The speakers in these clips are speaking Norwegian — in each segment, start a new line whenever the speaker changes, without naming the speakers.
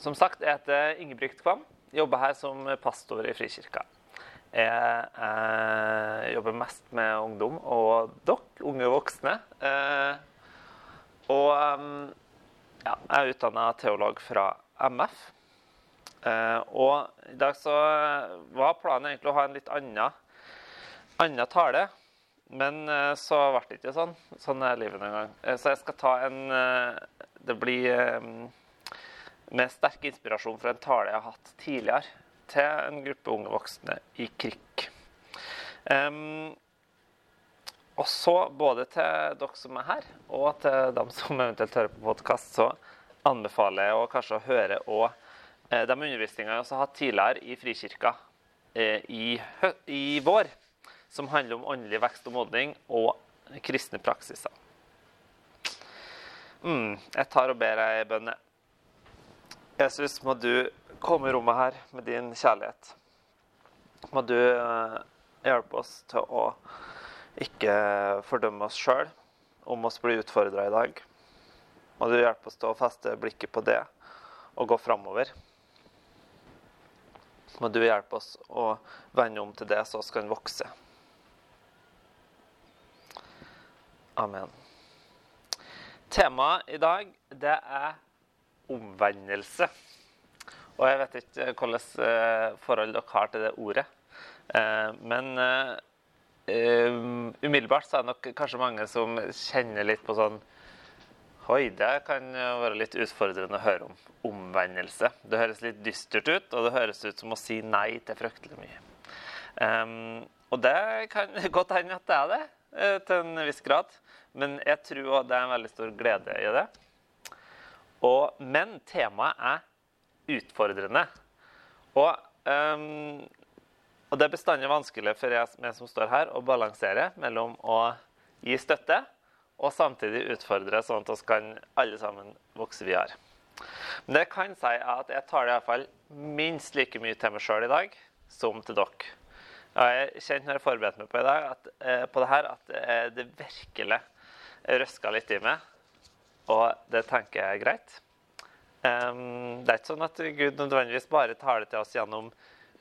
som sagt, jeg heter Ingebrigt Kvam. Jobber her som pastor i Frikirka. Jeg eh, jobber mest med ungdom og dere, unge voksne. Eh, og um, ja, jeg er utdanna teolog fra MF. Eh, og i dag så var planen egentlig å ha en litt annen, annen tale. Men eh, så ble det ikke sånn. Sånn er livet noen gang. Eh, så jeg skal ta en eh, Det blir med sterk inspirasjon fra en tale jeg har hatt tidligere til en gruppe unge voksne i KRIK. Um, og så, både til dere som er her, og til dem som eventuelt hører på podkast, så anbefaler jeg å kanskje å høre òg eh, de undervisningene jeg har hatt tidligere i Frikirka eh, i, i, vår, som handler om åndelig vekst og modning og kristne praksiser. Mm, jeg tar og ber ei bønn. Jesus, må du komme i rommet her med din kjærlighet. Må du eh, hjelpe oss til å ikke fordømme oss sjøl om oss blir utfordra i dag. Må du hjelpe oss til å feste blikket på det og gå framover. Må du hjelpe oss å vende om til det, så vi kan vokse. Amen. Temaet i dag, det er omvendelse. Og jeg vet ikke hvilket eh, forhold dere har til det ordet. Eh, men umiddelbart så er det nok kanskje mange som kjenner litt på sånn Oi, det kan være litt utfordrende å høre om omvendelse. Det høres litt dystert ut, og det høres ut som å si nei til fryktelig mye. Um, og det kan godt hende at det er det, til en viss grad. Men jeg tror det er en veldig stor glede i det. Og, men temaet er utfordrende. Og, um, og det er bestandig vanskelig for meg som står her, å balansere mellom å gi støtte og samtidig utfordre, sånn at vi kan alle sammen vokse videre. Men det kan si at jeg tar det iallfall minst like mye til meg sjøl i dag som til dere. Jeg kjente når jeg forberedte meg på, i dag, at, eh, på det her, at eh, det virkelig røska litt i meg. Og det tenker jeg er greit. Um, det er ikke sånn at Gud nødvendigvis bare taler til oss gjennom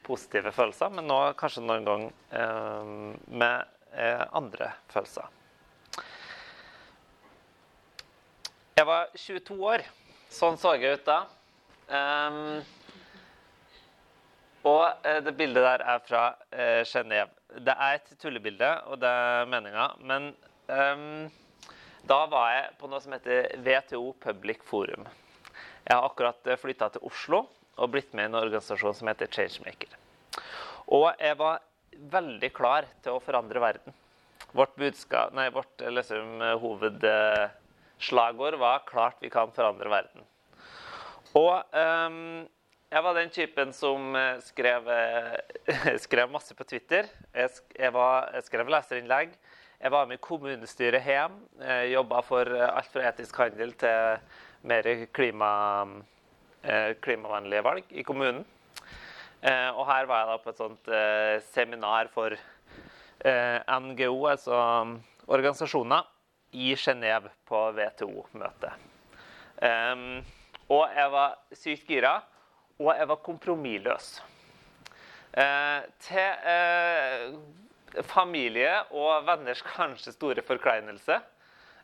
positive følelser, men nå kanskje noen gang um, med uh, andre følelser. Jeg var 22 år. Sånn så jeg ut da. Um, og uh, det bildet der er fra uh, Genéve. Det er et tullebilde, og det er meninga, men da var jeg på noe som heter WTO Public Forum. Jeg har akkurat eh, flytta til Oslo og blitt med i en organisasjon som heter Changemaker. Og jeg var veldig klar til å forandre verden. Vårt, budskap, nei, vårt eh, liksom, hovedslagord var 'Klart vi kan forandre verden'. Og um, jeg var den typen som eh, skrev, skrev masse på Twitter. Jeg, jeg, var, jeg skrev leserinnlegg. Jeg var med i kommunestyret hjem. Jobba for alt fra etisk handel til mer klima, eh, klimavennlige valg i kommunen. Eh, og her var jeg da på et sånt eh, seminar for NGO, altså organisasjoner, i Genéve på WTO-møtet. og jeg var sykt gira, og jeg var kompromissløs. til familie og venners kanskje store forkleinelse.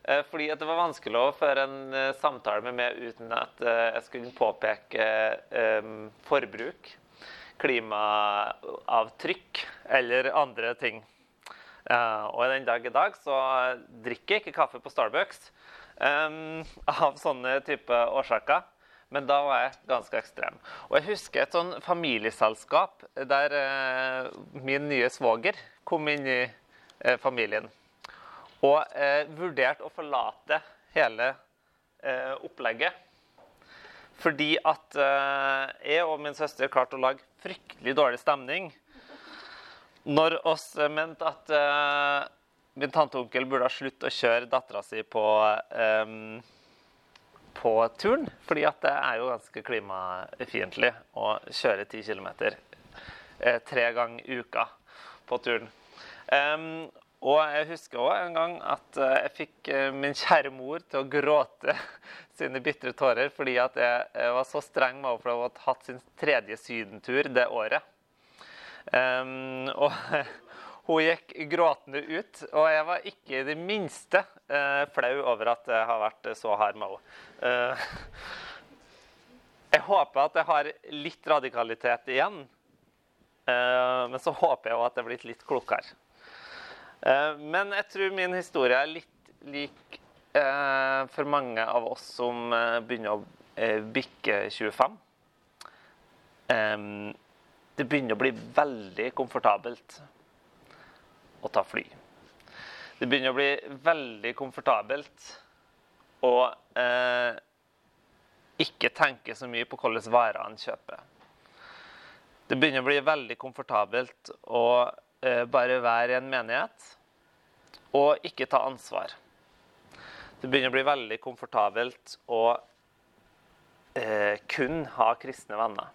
Eh, fordi det var vanskelig å føre en eh, samtale med meg uten at eh, jeg skulle påpeke forbruk, klimaavtrykk eller andre ting. Og den dag i dag så drikker jeg ikke kaffe på Starbucks av sånne type årsaker. Men da var jeg ganske ekstrem. Og jeg husker et sånn familieselskap der min nye svoger kom inn i eh, familien. Og eh, vurderte å forlate hele eh, opplegget. Fordi at eh, jeg og min søster klarte å lage fryktelig dårlig stemning når oss mente at eh, min tante og onkel burde ha slutt å kjøre dattera si på på turen. fordi at det er jo ganske klimafiendtlig å kjøre 10 km eh, tre ganger i uka på turen. Um, og jeg husker òg en gang at eh, jeg fikk eh, min kjære mor til å gråte sine bitre tårer fordi at jeg, jeg var så streng med henne for å ha hatt sin tredje sydentur det året. Um, og hun gikk gråtende ut, og jeg var ikke i det minste uh, flau over at jeg har vært så hard med henne. Uh, jeg håper at jeg har litt radikalitet igjen, men så håper jeg òg at jeg er blitt litt klokere. men jeg tror min historie er litt lik for mange av oss som begynner å bikke 25. Um, det begynner å bli veldig komfortabelt å ta fly. Det begynner å bli veldig komfortabelt å eh, ikke tenke så mye på hvilke varer en kjøper. Det begynner å bli veldig komfortabelt å eh, bare være i en menighet og ikke ta ansvar. Det begynner å bli veldig komfortabelt å eh, kun ha kristne venner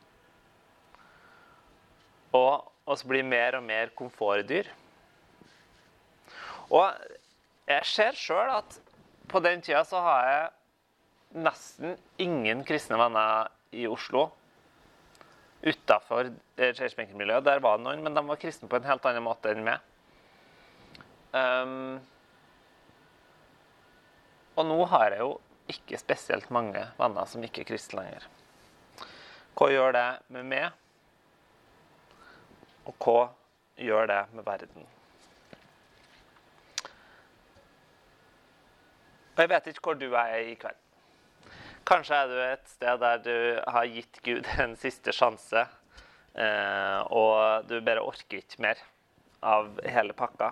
og oss blir mer og mer komfortdyr. Og jeg ser sjøl at på den tida så har jeg nesten ingen kristne venner i Oslo. Utafor Churchmaker-miljøet. Der var det noen, men de var kristne på en helt annen måte enn meg. Um, og nå har jeg jo ikke spesielt mange venner som ikke er kristne lenger. Hva gjør det med meg? Og hva gjør det med verden? Og jeg vet ikke hvor du er i kveld. Kanskje er du et sted der du har gitt Gud en siste sjanse, eh, og du bare orker ikke mer av hele pakka.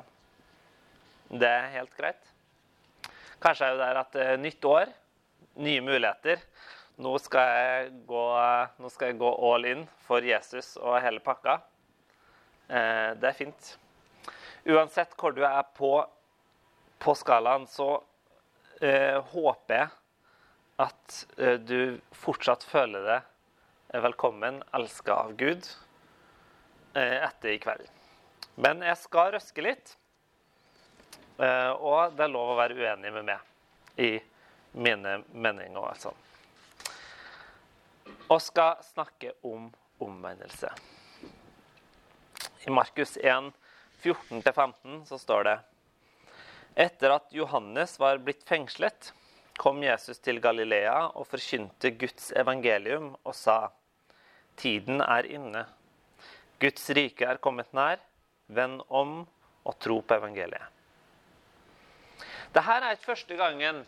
Det er helt greit. Kanskje er du der at uh, nytt år, nye muligheter. Nå skal, jeg gå, nå skal jeg gå all in for Jesus og hele pakka. Eh, det er fint. Uansett hvor du er på, på skalaen, så eh, håper jeg at eh, du fortsatt føler deg velkommen, elska av Gud, eh, etter i kveld. Men jeg skal røske litt, eh, og det er lov å være uenig med meg i mine meninger. altså. Og skal snakke om omvendelse. I Markus 1, 14-15 så står det Etter at Johannes var blitt fengslet, kom Jesus til Galilea og forkynte Guds evangelium og sa:" Tiden er inne. Guds rike er kommet nær. Vend om og tro på evangeliet. Dette er ikke første gangen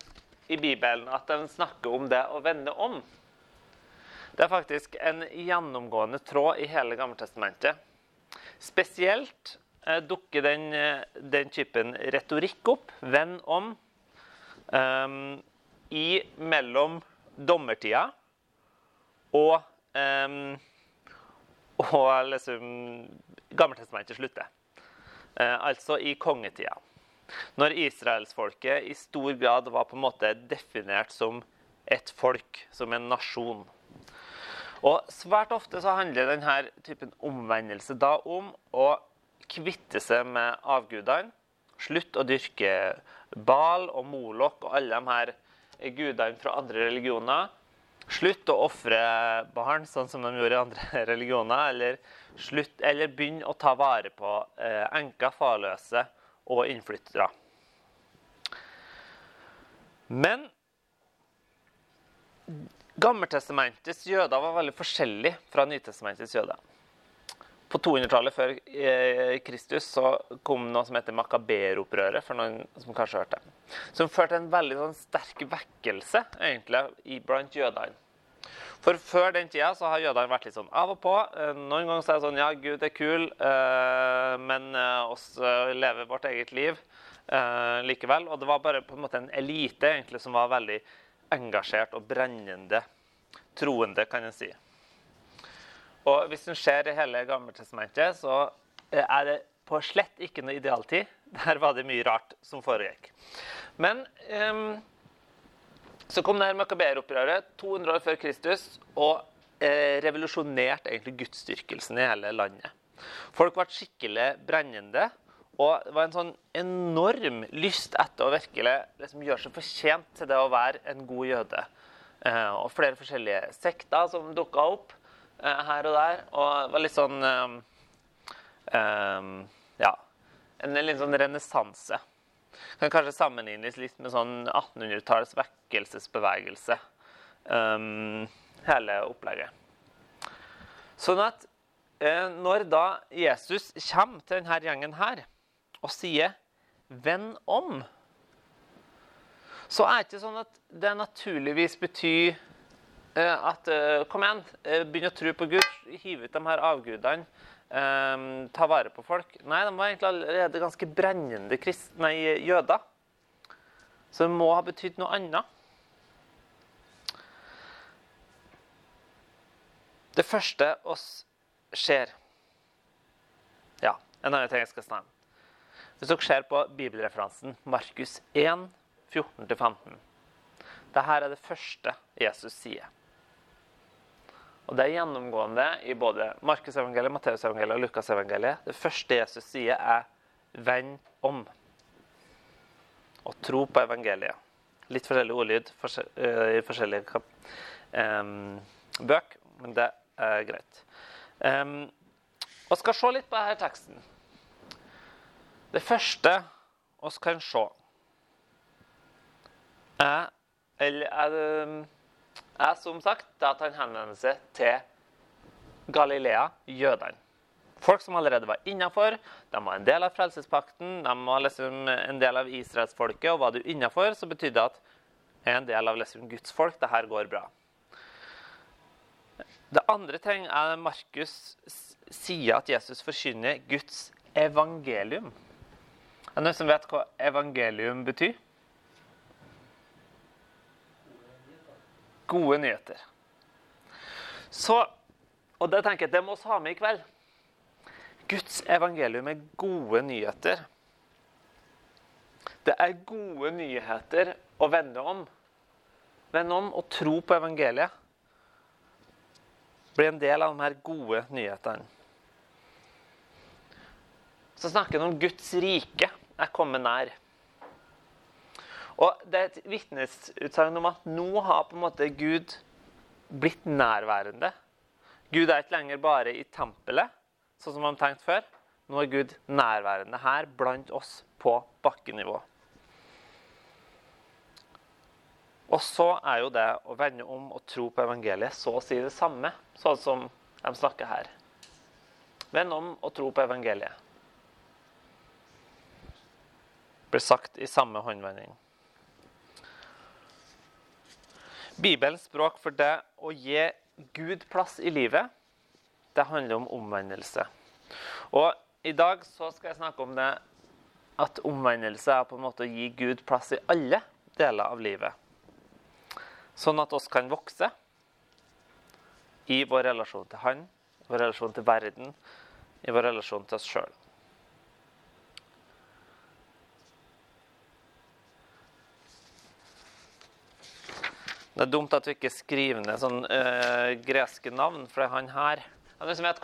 i Bibelen at den snakker om det å vende om. Det er faktisk en gjennomgående tråd i hele Gammeltestamentet. Spesielt eh, dukker den, eh, den, typen retorikk opp, venn om, um, i mellom dommertida og um, og liksom Gammeltestamentet slutter. Eh, altså i kongetida. Når israelsfolket i stor grad var på en måte definert som et folk, som en nasjon. Og Svært ofte så handler denne typen omvendelse da om å kvitte seg med avgudene. Slutt å dyrke Bal og Molok og alle de her gudene fra andre religioner. Slutt å ofre barn, sånn som de gjorde i andre religioner. Eller, eller begynn å ta vare på eh, enker, farløse og innflyttere. Men Gammeltestamentets jøder var veldig forskjellige fra Nytestamentets jøder. På 200-tallet før eh, Kristus så kom noe som heter Makaber-opprøret, for noen som kanskje har hørt det. Som førte en veldig sånn, sterk vekkelse egentlig, blant jødene. For før den tida så har jødene vært litt sånn av og på. Eh, noen ganger så er det sånn Ja, Gud er kul, eh, men oss lever vårt eget liv likevel. Og det var bare på en måte en elite egentlig som var veldig engasjert og brennende troende, kan en si. Og hvis en ser i hele Gammeltestamentet, så er det på slett ikke noe idealtid. Der var det mye rart som foregikk. Men um, så kom det Makaber-opprøret 200 år før Kristus og eh, revolusjonerte egentlig gudsdyrkelsen i hele landet. Folk ble skikkelig brennende. Og det var en sånn enorm lyst etter å virkelig liksom gjøre seg fortjent til det å være en god jøde. eh, og flere forskjellige sekter som dukka opp eh, her og der. Og det var litt sånn um, eh, Ja, en litt sånn renessanse. Kan kanskje sammenlignes litt med sånn 1800-tallets vekkelsesbevegelse. Um, hele opplegget. Sånn at eh, når da Jesus kommer til denne gjengen her og sier 'venn om', så er det ikke sånn at det naturligvis betyr eh, at eh, Kom igjen, eh, begynn å tro på Gud, hiv ut de her avgudene. Um, ta vare på folk. Nei, de var egentlig allerede ganske brennende krist, nei, jøder. Så det må ha betydd noe annet. Det første oss ser Ja, en annen ting jeg skal snakke om. Hvis dere ser på bibelreferansen Markus 1, 14-15 Dette er det første Jesus sier. Og Det er gjennomgående i både Markusevangeliet, Matteusevangeliet og Lukasevangeliet. Det første Jesus sier, er 'venn om' og tro på evangeliet. Litt forskjellig ordlyd uh, i forskjellige um, bøk, men det er greit. Um, og skal se litt på denne teksten. Det første vi kan se, er, eller er, er som sagt at han henvender seg til Galilea, jødene. Folk som allerede var innafor, de var en del av frelsespakten, de var liksom en del av israelsfolket. Og var du innafor, så betydde det at er en del av liksom Guds folk. Det her går bra. Det andre ting er at Markus sier at Jesus forkynner Guds evangelium. Er det noen som vet hva evangelium betyr? Gode nyheter. Så, og det tenker jeg, det må vi ha med i kveld. Guds evangelium er gode nyheter. Det er gode nyheter å vende om. Vende om og tro på evangeliet. Bli en del av de her gode nyhetene. Så snakker han om Guds rike er kommet nær. Og Det er et vitnesutsagn om at nå har på en måte Gud blitt nærværende. Gud er ikke lenger bare i tempelet, sånn som man tenkte før. Nå er Gud nærværende her blant oss på bakkenivå. Og så er jo det å vende om og tro på evangeliet så å si det samme, sånn som de snakker her. Vend om og tro på evangeliet. Det blir sagt i samme håndvending. Bibelens språk for det å gi Gud plass i livet, det handler om omvendelse. Og i dag så skal jeg snakke om det at omvendelse er på en måte å gi Gud plass i alle deler av livet. Sånn at oss kan vokse i vår relasjon til Han, vår relasjon til verden, i vår relasjon til oss sjøl. Det er dumt at du ikke skriver ned sånn uh, greske navn, for det er han her. Er det noen som vet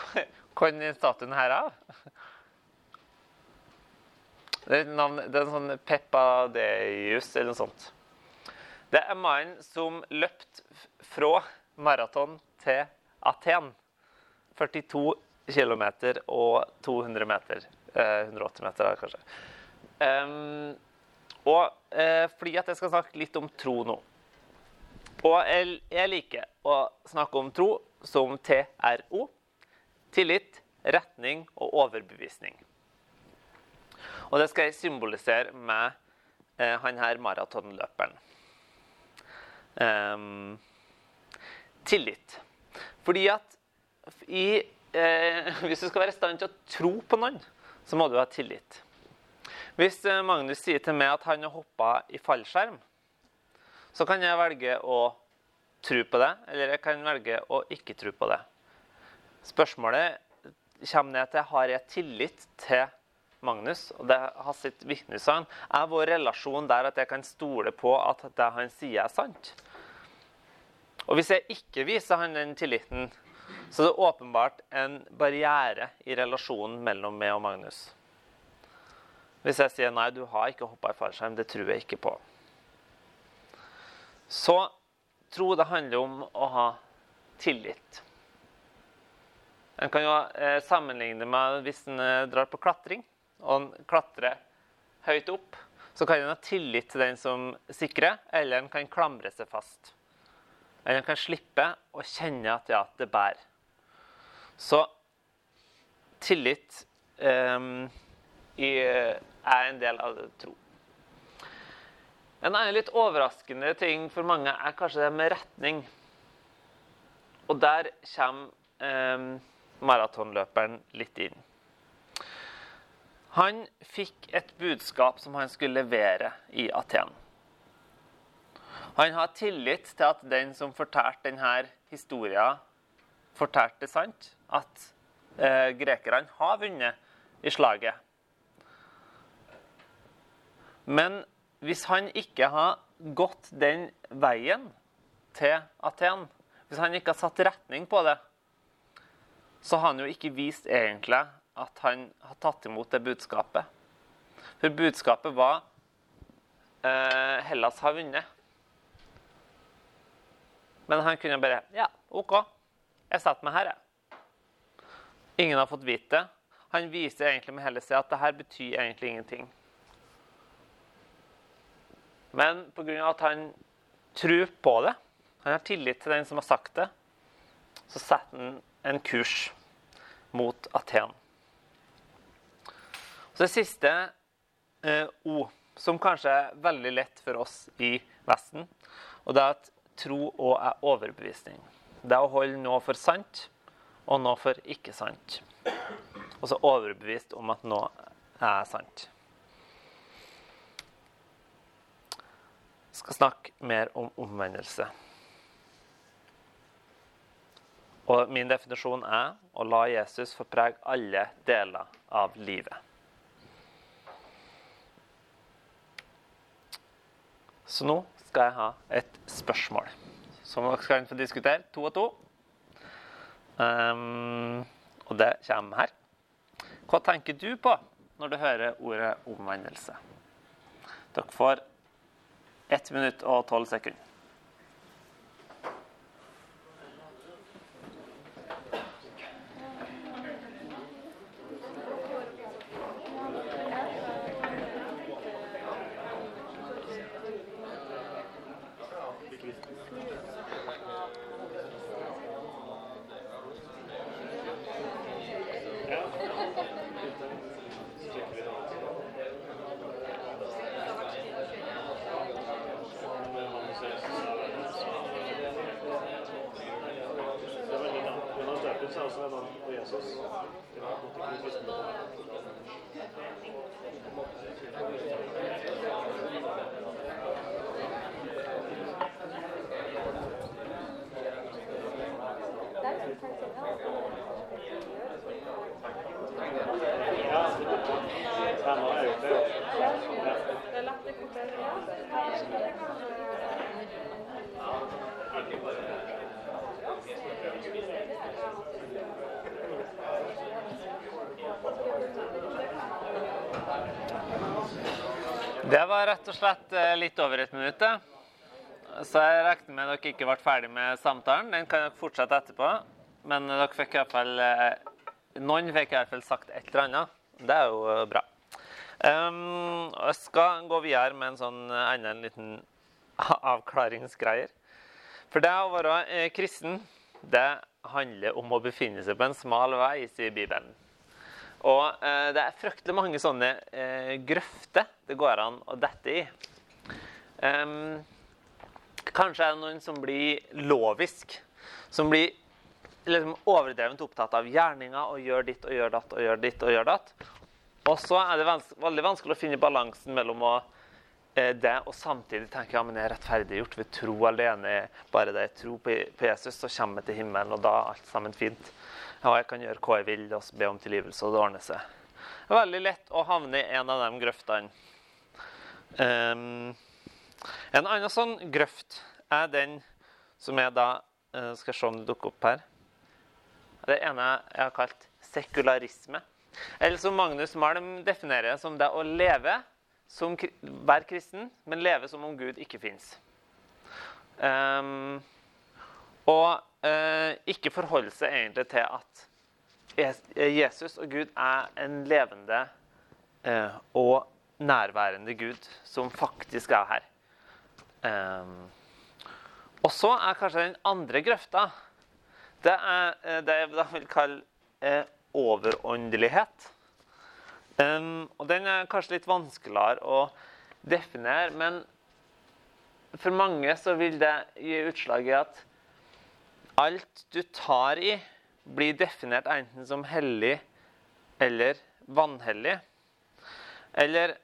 hvor den statuen her er? Det er, navn, det er en sånn Peppadeus eller noe sånt. Det er mannen som løpt fra maraton til Aten. 42 km og 200 meter. Eh, 180 meter, kanskje. Um, og eh, fordi at jeg skal snakke litt om tro nå. Og jeg, liker å snakke om tro som TRO. Tillit, retning og overbevisning. Og det skal jeg symbolisere med eh, han her maratonløperen. Um, tillit. Fordi at i, eh, hvis du skal være i stand til å tro på noen, så må du ha tillit. Hvis eh, Magnus sier til meg at han har hoppa i fallskjerm, så kan jeg velge å tro på det, eller jeg kan velge å ikke tro på det. Spørsmålet kommer ned til har jeg tillit til Magnus, og det har sitt vitnesbyrd. Er vår relasjon der at jeg kan stole på at det han sier, er sant? Og hvis jeg ikke viser han den tilliten, så er det åpenbart en barriere i relasjonen mellom meg og Magnus. Hvis jeg sier nei, du har ikke hoppa i fallskjerm, det tror jeg ikke på. Så tro det handler om å ha tillit. En kan jo eh, sammenligne med hvis en eh, drar på klatring og en klatrer høyt opp. Så kan en ha tillit til den som sikrer, eller en kan klamre seg fast. Eller en kan slippe å kjenne at ja, det bærer. Så tillit um, i, er en del av tro. En annen litt overraskende ting for mange er kanskje det med retning. Og der kommer eh, maratonløperen litt inn. Han fikk et budskap som han skulle levere i Aten. Han har tillit til at den som fortalte denne historien, fortalte sant. At eh, grekerne har vunnet i slaget. Men hvis han ikke har gått den veien til Aten, hvis han ikke har satt retning på det, så har han jo ikke vist egentlig at han har tatt imot det budskapet. For budskapet var eh, Hellas har vunnet. Men han kunne bare Ja, OK. Jeg setter meg her, jeg. Ingen har fått vite det. Han viser egentlig med hele seg at det her betyr egentlig ingenting. Men pga. at han tror på det, han har tillit til den som har sagt det, så setter han en kurs mot Aten. Så det siste eh, O, som kanskje er veldig lett for oss i Vesten, og det er at tro òg er overbevisning. Det er å holde noe for sant og noe for ikke sant. Og så overbevist om at noe er sant. Skal snakke mer om omvendelse. Og min definisjon er å la Jesus få prege alle deler av livet. Så nå skal jeg ha et spørsmål som dere skal få diskutere to og to. Um, og det kommer her. Hva tenker du på når du hører ordet omvendelse? Dere får 1 minutt og 12 sekunder. Det var rett og slett eh, litt over et minutt. Så jeg regner med dere ikke ble ferdig med samtalen. Den kan dere fortsette etterpå. Men dere fikk i hvert fall, eh, noen fikk i hvert fall sagt et eller annet. Det er jo eh, bra. Um, jeg skal gå videre med en sånn annen liten avklaringsgreier. For det å være kristen, det handler om å befinne seg på en smal vei, sier Bibelen. Og eh, det er fryktelig mange sånne eh, grøfter det går an å dette i. Um, kanskje er det noen som blir lovisk. Som blir liksom overdrevent opptatt av gjerninger og gjør ditt og gjør datt og gjør ditt og gjør datt. Og så er det vans veldig vanskelig å finne balansen mellom å, eh, det og samtidig tenke ja, men jeg er rettferdiggjort ved tro alene. Bare det jeg tror på, på Jesus, så kommer jeg til himmelen, og da er alt sammen fint. Ja, jeg kan gjøre hva jeg vil og be om tilgivelse, og det ordner seg. Det er veldig lett å havne i en av de grøftene. Um, en annen sånn grøft er den som jeg da Skal Skal se om det dukker opp her. Det ene jeg har kalt sekularisme. Eller som Magnus Malm definerer som det å leve som være kristen, men leve som om Gud ikke fins. Um, Og eh, ikke forholde seg egentlig til at Jesus og Gud er en levende eh, og nærværende Gud som faktisk er her. Eh, og så er kanskje den andre grøfta det er eh, det jeg vil kalle eh, overåndelighet. Um, og den er kanskje litt vanskeligere å definere, men for mange så vil det gi utslag i at alt du tar i, blir definert enten som hellig eller vanhellig. Eller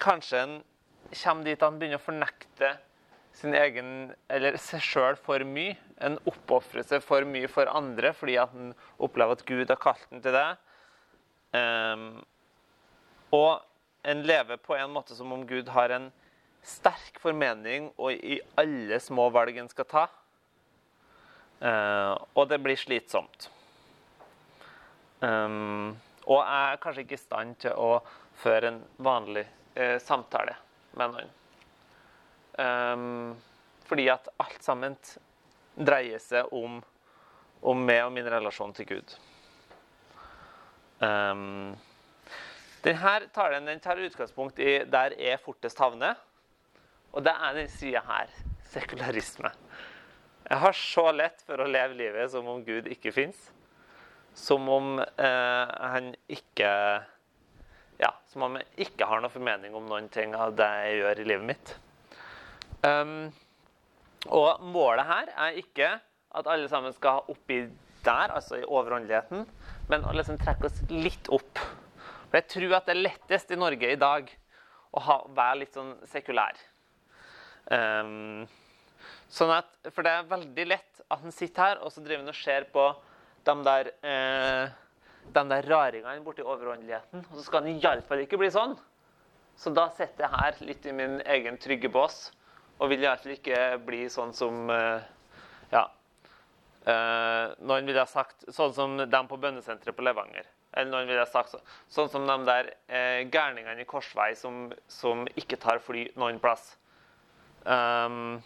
kanskje en kommer dit han begynner å fornekte sin egen, eller seg sjøl for mye. En oppofrer seg for mye for andre fordi at han opplever at Gud har kalt den til det. Um, og en lever på en måte som om Gud har en sterk formening og i alle små valg en skal ta. Uh, og det blir slitsomt. Um, og jeg er kanskje ikke i stand til å føre en vanlig uh, samtale med noen. Um, fordi at alt sammen dreier seg om, om meg og min relasjon til Gud. Um, denne talen den tar utgangspunkt i der jeg fortest havner. Og det er den sida her sekularisme. Jeg har så lett for å leve livet som om Gud ikke fins. Som om eh, han ikke Ja, som om jeg ikke har noe formening om noen ting av det jeg gjør i livet mitt. Um, og målet her er ikke at alle sammen skal oppi der, altså i overåndeligheten, men å liksom trekke oss litt opp. For jeg tror at det er lettest i Norge i dag å ha, være litt sånn sekulær. Um, sånn at, for det er veldig lett at han sitter her og så driver han og ser på de der, eh, de der raringene borti overåndeligheten. Og så skal han iallfall ikke bli sånn. Så da sitter jeg her litt i min egen trygge bås og vil iallfall ikke bli sånn som eh, Ja. Eh, noen ville ha sagt sånn som dem på bønnesenteret på Levanger. Eller noen ville ha sagt sånn som de der eh, gærningene i korsvei som, som, ikke tar fly noen plass. Um,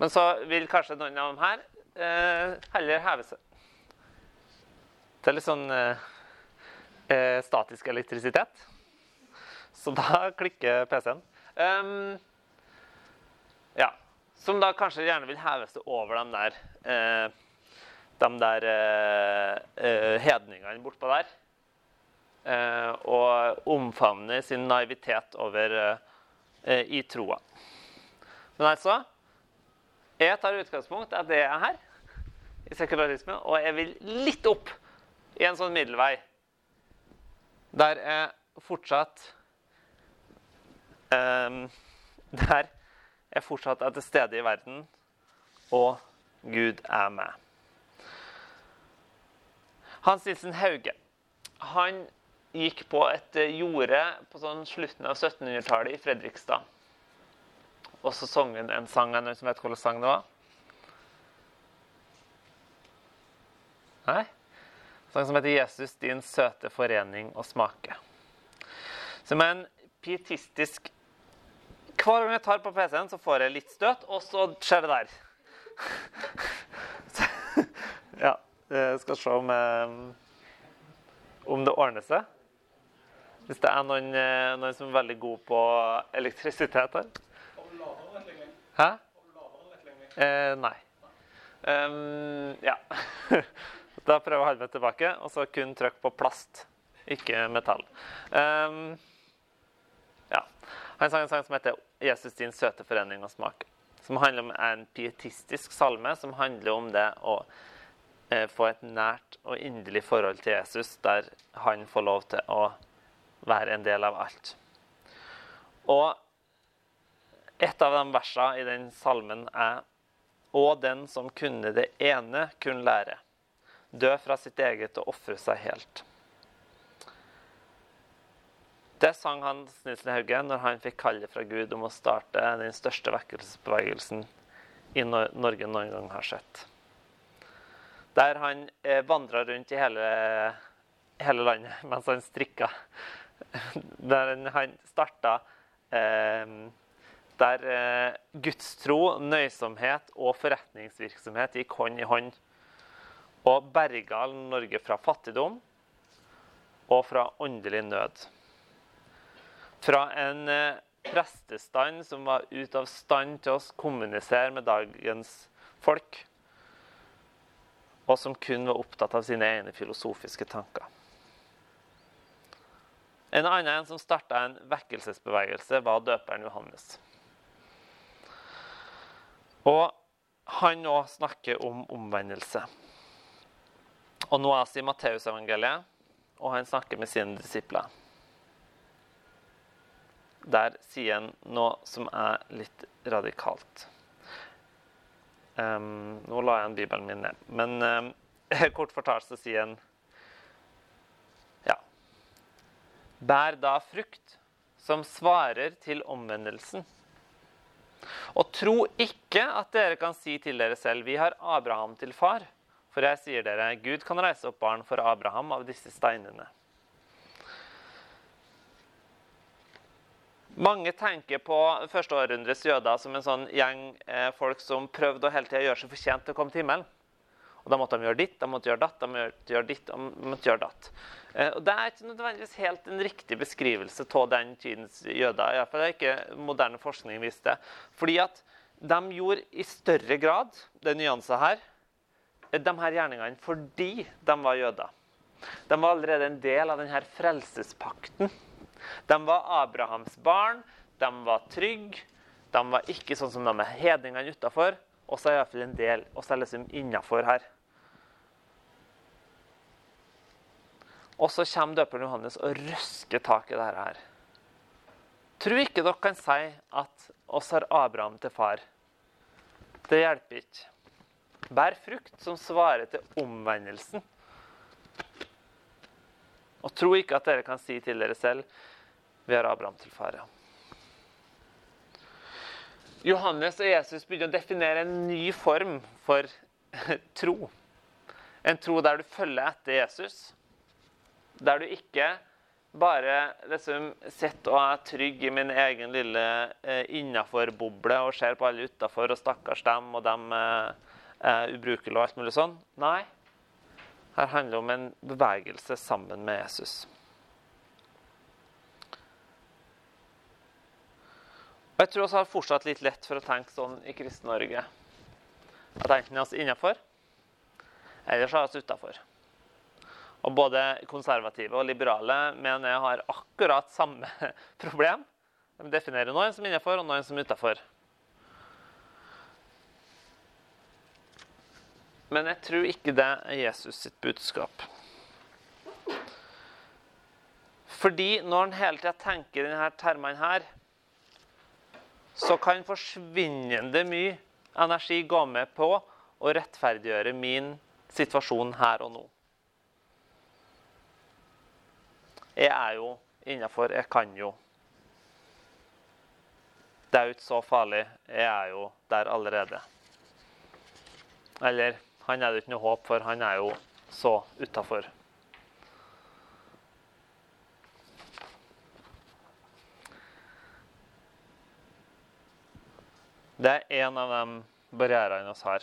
men så vil kanskje noen av dem her eh, heller heve seg. Det er litt sånn eh, eh statisk elektrisitet. Så da klikker PC-en. Um, ehm, ja. Som da kanskje gjerne vil heve seg over de der eh, de der eh, eh, hedningene bortpå der. Eh, og omfavne sin naivitet over eh, i troa. Men altså Jeg tar utgangspunkt i at det er her, i sekularisme, og jeg vil litt opp i en sånn middelvei. Der jeg fortsatt um, Der jeg fortsatt er til stede i verden, og Gud er med. Hans Nilsen Hauge han gikk på et jorde på sånn slutten av 1700-tallet i Fredrikstad. Og så sang hun en sang. Er noen som vet hvilken sang det var? Nei? En sang som heter 'Jesus, din søte forening og smake'. Som er en pietistisk Hver gang jeg tar på PC-en, så får jeg litt støt, og så skjer det der. ja. Jeg skal se om, eh, om det ordner seg. Hvis det er noen, eh, noen som er veldig god på elektrisitet her. Hæ? Eh, nei. Um, ja. da prøver meg tilbake, og så kun trykk på plast, ikke metall. Um, ja. Han sang en sang som heter 'Jesus din søte forening og smak'. Som handler om en pietistisk salme som handler om det å Eh, få et nært og inderlig forhold til Jesus, der han får lov til å være en del av alt. Og et av de versene i den salmen er Og den som kunne det ene, kunne lære. Dø fra sitt eget og ofre seg helt. Det sang Hans Nilsen Hauge når han fikk kallet fra Gud om å starte den største vekkelsesbevegelsen i Norge noen gang har sett der han eh, vandra rundt i hele, hele, landet mens han strikka. Der han starta eh, der eh, gudstro, nøysomhet og forretningsvirksomhet gikk hånd i hånd og berga Norge fra fattigdom og fra åndelig nød. Fra en eh, prestestand som var ute av stand til å kommunisere med dagens folk, og som kun var opptatt av sine egne filosofiske tanker. En annen en som starta en vekkelsesbevegelse, var døperen Johannes. Og han òg snakker om omvendelse. Og nå er vi i Matteusevangeliet, og han snakker med sine disipler. Der sier han noe som er litt radikalt. Um, nå la jeg en Bibelen min ned. Men um, kort fortalt så sier han Ja. Bær da frukt som svarer til omvendelsen. Og tro ikke at dere kan si til dere selv, vi har Abraham til far. For jeg sier dere, Gud kan reise opp barn for Abraham av disse steinene. Mange tenker på første århundres jøder som en sånn gjeng eh, folk som prøvde å hele tida gjøre seg fortjent til å komme til himmelen. Og Da måtte de gjøre ditt, de måtte gjøre datt, de måtte gjøre ditt, de måtte gjøre datt. Eh, og Det er ikke nødvendigvis helt en riktig beskrivelse av den tidens jøder. Hvert fall er ikke moderne forskning vist det. Fordi at de gjorde i større grad det nyanser her, de her gjerningene fordi de var jøder. De var allerede en del av denne frelsespakten. De var Abrahams barn, de var trygge, de var ikke sånn som de er hedningene utafor. Og så er iallfall en del oss er liksom innafor her. Og så kommer døperen Johannes og røsker tak i dette her. Tror ikke dere kan si at oss har Abraham til far. Det hjelper ikke. Bær frukt som svarer til omvendelsen. Og tro ikke at dere kan si til dere selv vi har Abraham til far. Johannes og Jesus begynner å definere en ny form for tro. En tro der du følger etter Jesus. Der du ikke bare liksom sitter og er trygg i min egen lille eh, innafor-boble og ser på alle utafor, og stakkars dem, og dem eh, er ubrukelige og alt mulig sånn. Nei. Her handler det om en bevegelse sammen med Jesus. Og Jeg tror vi har fortsatt litt lett for å tenke sånn i Kristen-Norge. At enten er vi innafor, eller så er vi utafor. Og både konservative og liberale mener jeg har akkurat samme problem. De definerer noen som er innenfor, og noen som er utafor. Men jeg tror ikke det er Jesus sitt budskap. Fordi når han hele tida tenker denne termene her, så kan forsvinnende mye energi gå med på å rettferdiggjøre min situasjon her og nå. Jeg er jo innafor. Jeg kan jo. Det er jo ikke så farlig. Jeg er jo der allerede. Eller han er det ikke noe håp for. Han er jo så utafor. Det er en av de barrierene vi har.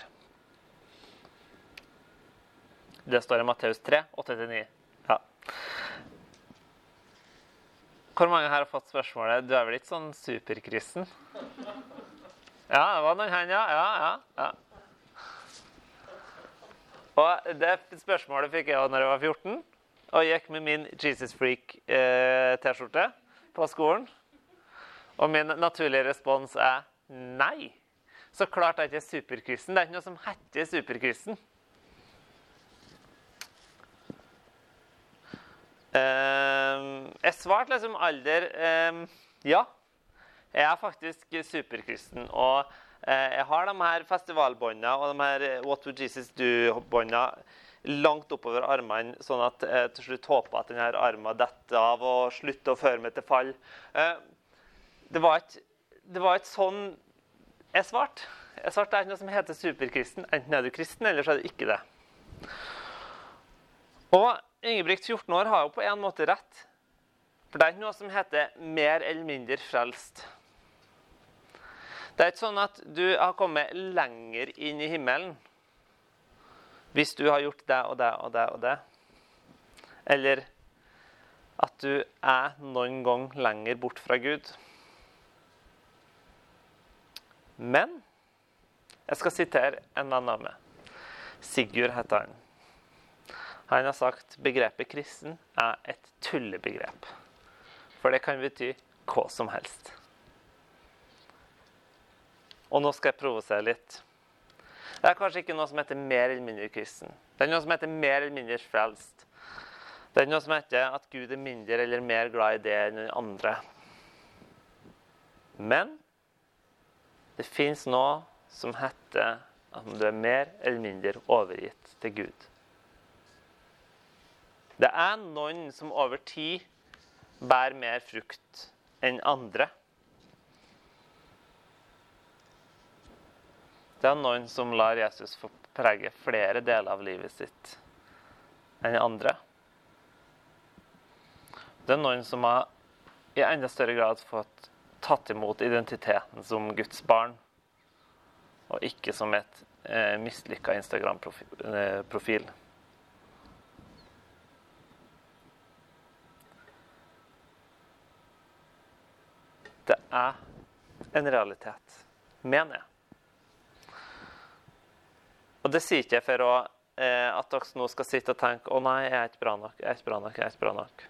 Det står i Matteus 3, 8-9. Ja. Hvor mange her har fått spørsmålet Du er vel ikke sånn superkristen? Ja, det var noen her, ja. ja, ja. Og det spørsmålet fikk jeg da jeg var 14 og gikk med min Jesus Freak-T-skjorte eh, på skolen. Og min naturlige respons er Nei. Så klart er jeg ikke superkristen. Det er ikke noe som heter superkristen. Jeg svarte liksom alder uh, Ja, jeg er faktisk superkristen. Og uh, jeg har de her festivalbåndene og de her What Would Jesus Do-båndene langt oppover armene, sånn at jeg til slutt håper at denne armen detter av og slutter å føre meg til fall. det var ikke sånn jeg svarte. Jeg svarte det er ikke noe som heter superkristen. Enten er du kristen, eller så er du ikke det. Og Ingebrigt, 14 år, har jo på en måte rett. For det er ikke noe som heter mer eller mindre frelst. Det er ikke sånn at du har kommet lenger inn i himmelen hvis du har gjort det og det og det og det. Eller at du er noen gang lenger bort fra Gud. Men jeg skal sitere en venn av meg. Sigurd heter han. Han har sagt begrepet kristen er et tullebegrep. For det kan bety hva som helst. Og nå skal jeg provosere litt. Det er kanskje ikke noe som heter mer eller mindre kristen. Det er noe som heter mer eller mindre frelst. Det er noe som heter at Gud er mindre eller mer glad i det enn den andre. Men det fins noe som heter at du er mer eller mindre overgitt til Gud. Det er noen som over tid bærer mer frukt enn andre. Det er noen som lar Jesus få prege flere deler av livet sitt enn andre. Det er noen som har i enda større grad fått tatt imot identiteten som Guds barn, og ikke som et eh, mislykka Instagram-profil. Det er en realitet, mener jeg. Og det sier ikke jeg for å, eh, at dere nå skal sitte og tenke å nei, jeg er ikke bra nok, jeg er ikke bra nok, jeg er ikke bra nok.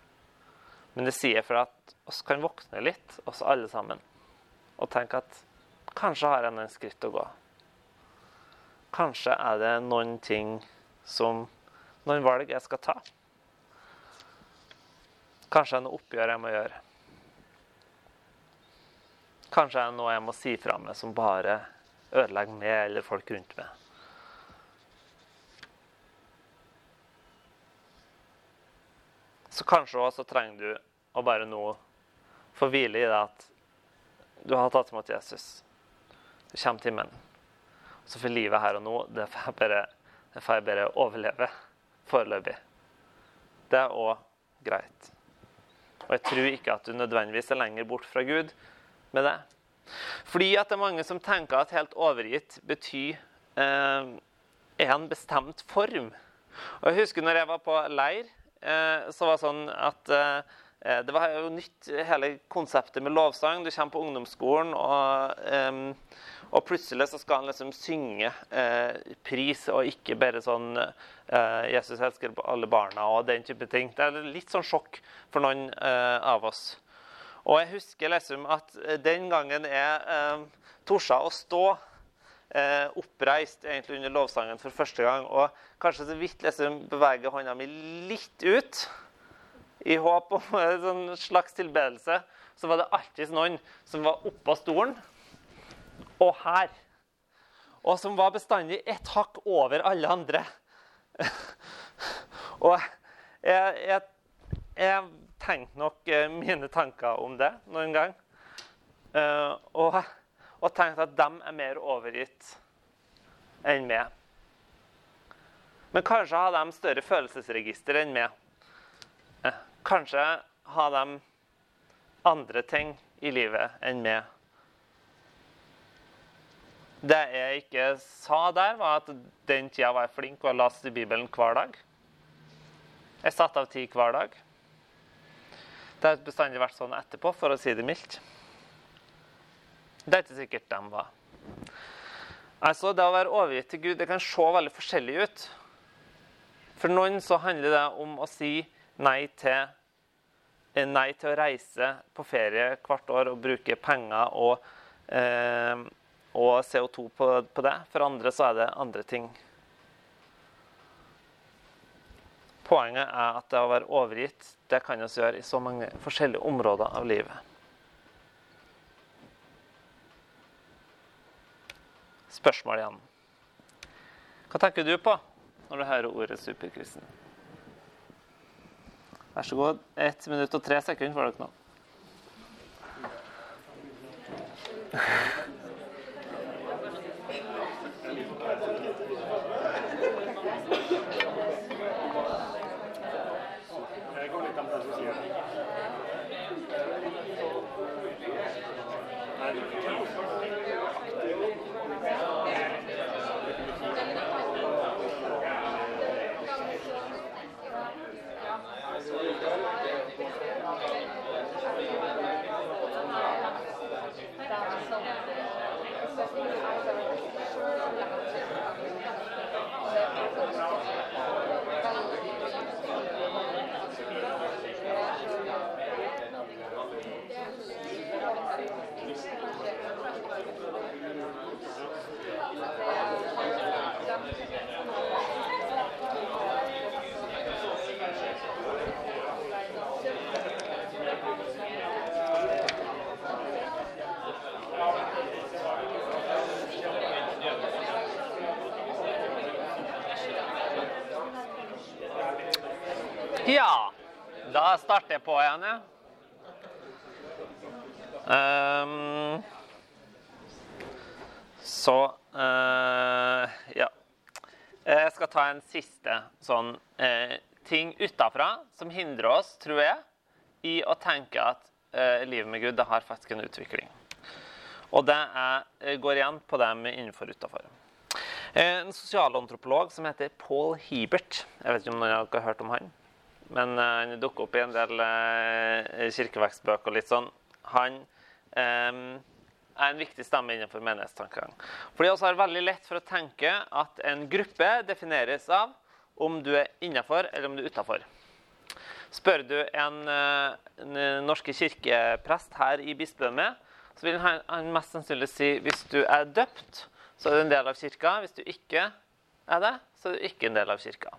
Men det sier jeg for at oss kan våkne litt, oss alle sammen, og tenke at kanskje har jeg noen skritt å gå. Kanskje er det noen ting som Noen valg jeg skal ta. Kanskje er det noe oppgjør jeg må gjøre. Kanskje er det noe jeg må si fra meg som bare ødelegger meg eller folk rundt meg. Så kanskje også trenger du å bare nå få hvile i det at du har tatt imot Jesus. Du kommer til himmelen. Så for livet her og nå, det får jeg bare, får jeg bare overleve foreløpig. Det er òg greit. Og jeg tror ikke at du nødvendigvis er lenger bort fra Gud med det. Fordi at det er mange som tenker at helt overgitt betyr eh, en bestemt form. Og Jeg husker når jeg var på leir Eh, så var det sånn at eh, eh, det var jo nytt, hele konseptet med lovsang. Du kommer på ungdomsskolen, og, og plutselig så skal han liksom synge pris, og ikke bare sånn 'Jesus elsker alle barna' og den type ting. Det er litt sånn sjokk for noen av oss. Og jeg husker liksom at den gangen jeg eh, torde å stå eh, oppreist egentlig under lovsangen for første gang. Og kanskje så vidt liksom beveger hånda mi litt ut i håp om en sånn slags tilbedelse. Så var det alltid noen som var oppå stolen og her. Og som var bestandig et hakk over alle andre. og jeg, jeg, jeg tenkte nok eh, mine tanker om det noen gang. Uh, og og tenkt at de er mer overgitt enn meg. Men kanskje har de større følelsesregister enn meg. Eh, kanskje har de andre ting i livet enn meg. Det jeg ikke sa der, var at den tida var jeg flink og leste Bibelen hver dag. Jeg satte av tid hver dag. Det har bestandig vært sånn etterpå, for å si det mildt. Det er ikke sikkert de var. Altså, Det å være overgitt til Gud det kan se veldig forskjellig ut. For noen så handler det om å si nei til, eh, nei til å reise på ferie hvert år og bruke penger og, eh, og CO2 på, på, det. For andre så er det andre ting. Poenget er at det å være overgitt det kan vi gjøre i så mange forskjellige områder av livet. spørsmål igjen. Hva tenker du på når du hører ordet superkristen? Vær så god. Ett minutt og tre sekunder får dere nå. Ja, da starter på igjen, ja. Um, så uh, ja. Jeg skal ta en siste sånn uh, ting utafra som hindrer oss, tror jeg, i å tenke at uh, livet med Gud det har faktisk en utvikling. Og det er, går igjen på det med innenfor og utafor. En sosialantropolog som heter Paul Hebert. Jeg vet ikke om noen har hørt om han? Men eh, han dukker opp i en del uh, kirkevekstbøker og litt sånn. Han um, er en viktig stemme innenfor menighetstankegang. Fordi også har veldig lett for å tenke at en gruppe defineres av om du er innafor eller om du er utafor. Spør du en, en norske kirkeprest her i bispedømmet, så vil han, han mest sannsynlig si hvis du er døpt, så er du en del av kirka. Hvis du ikke er det, så er du ikke en del av kirka.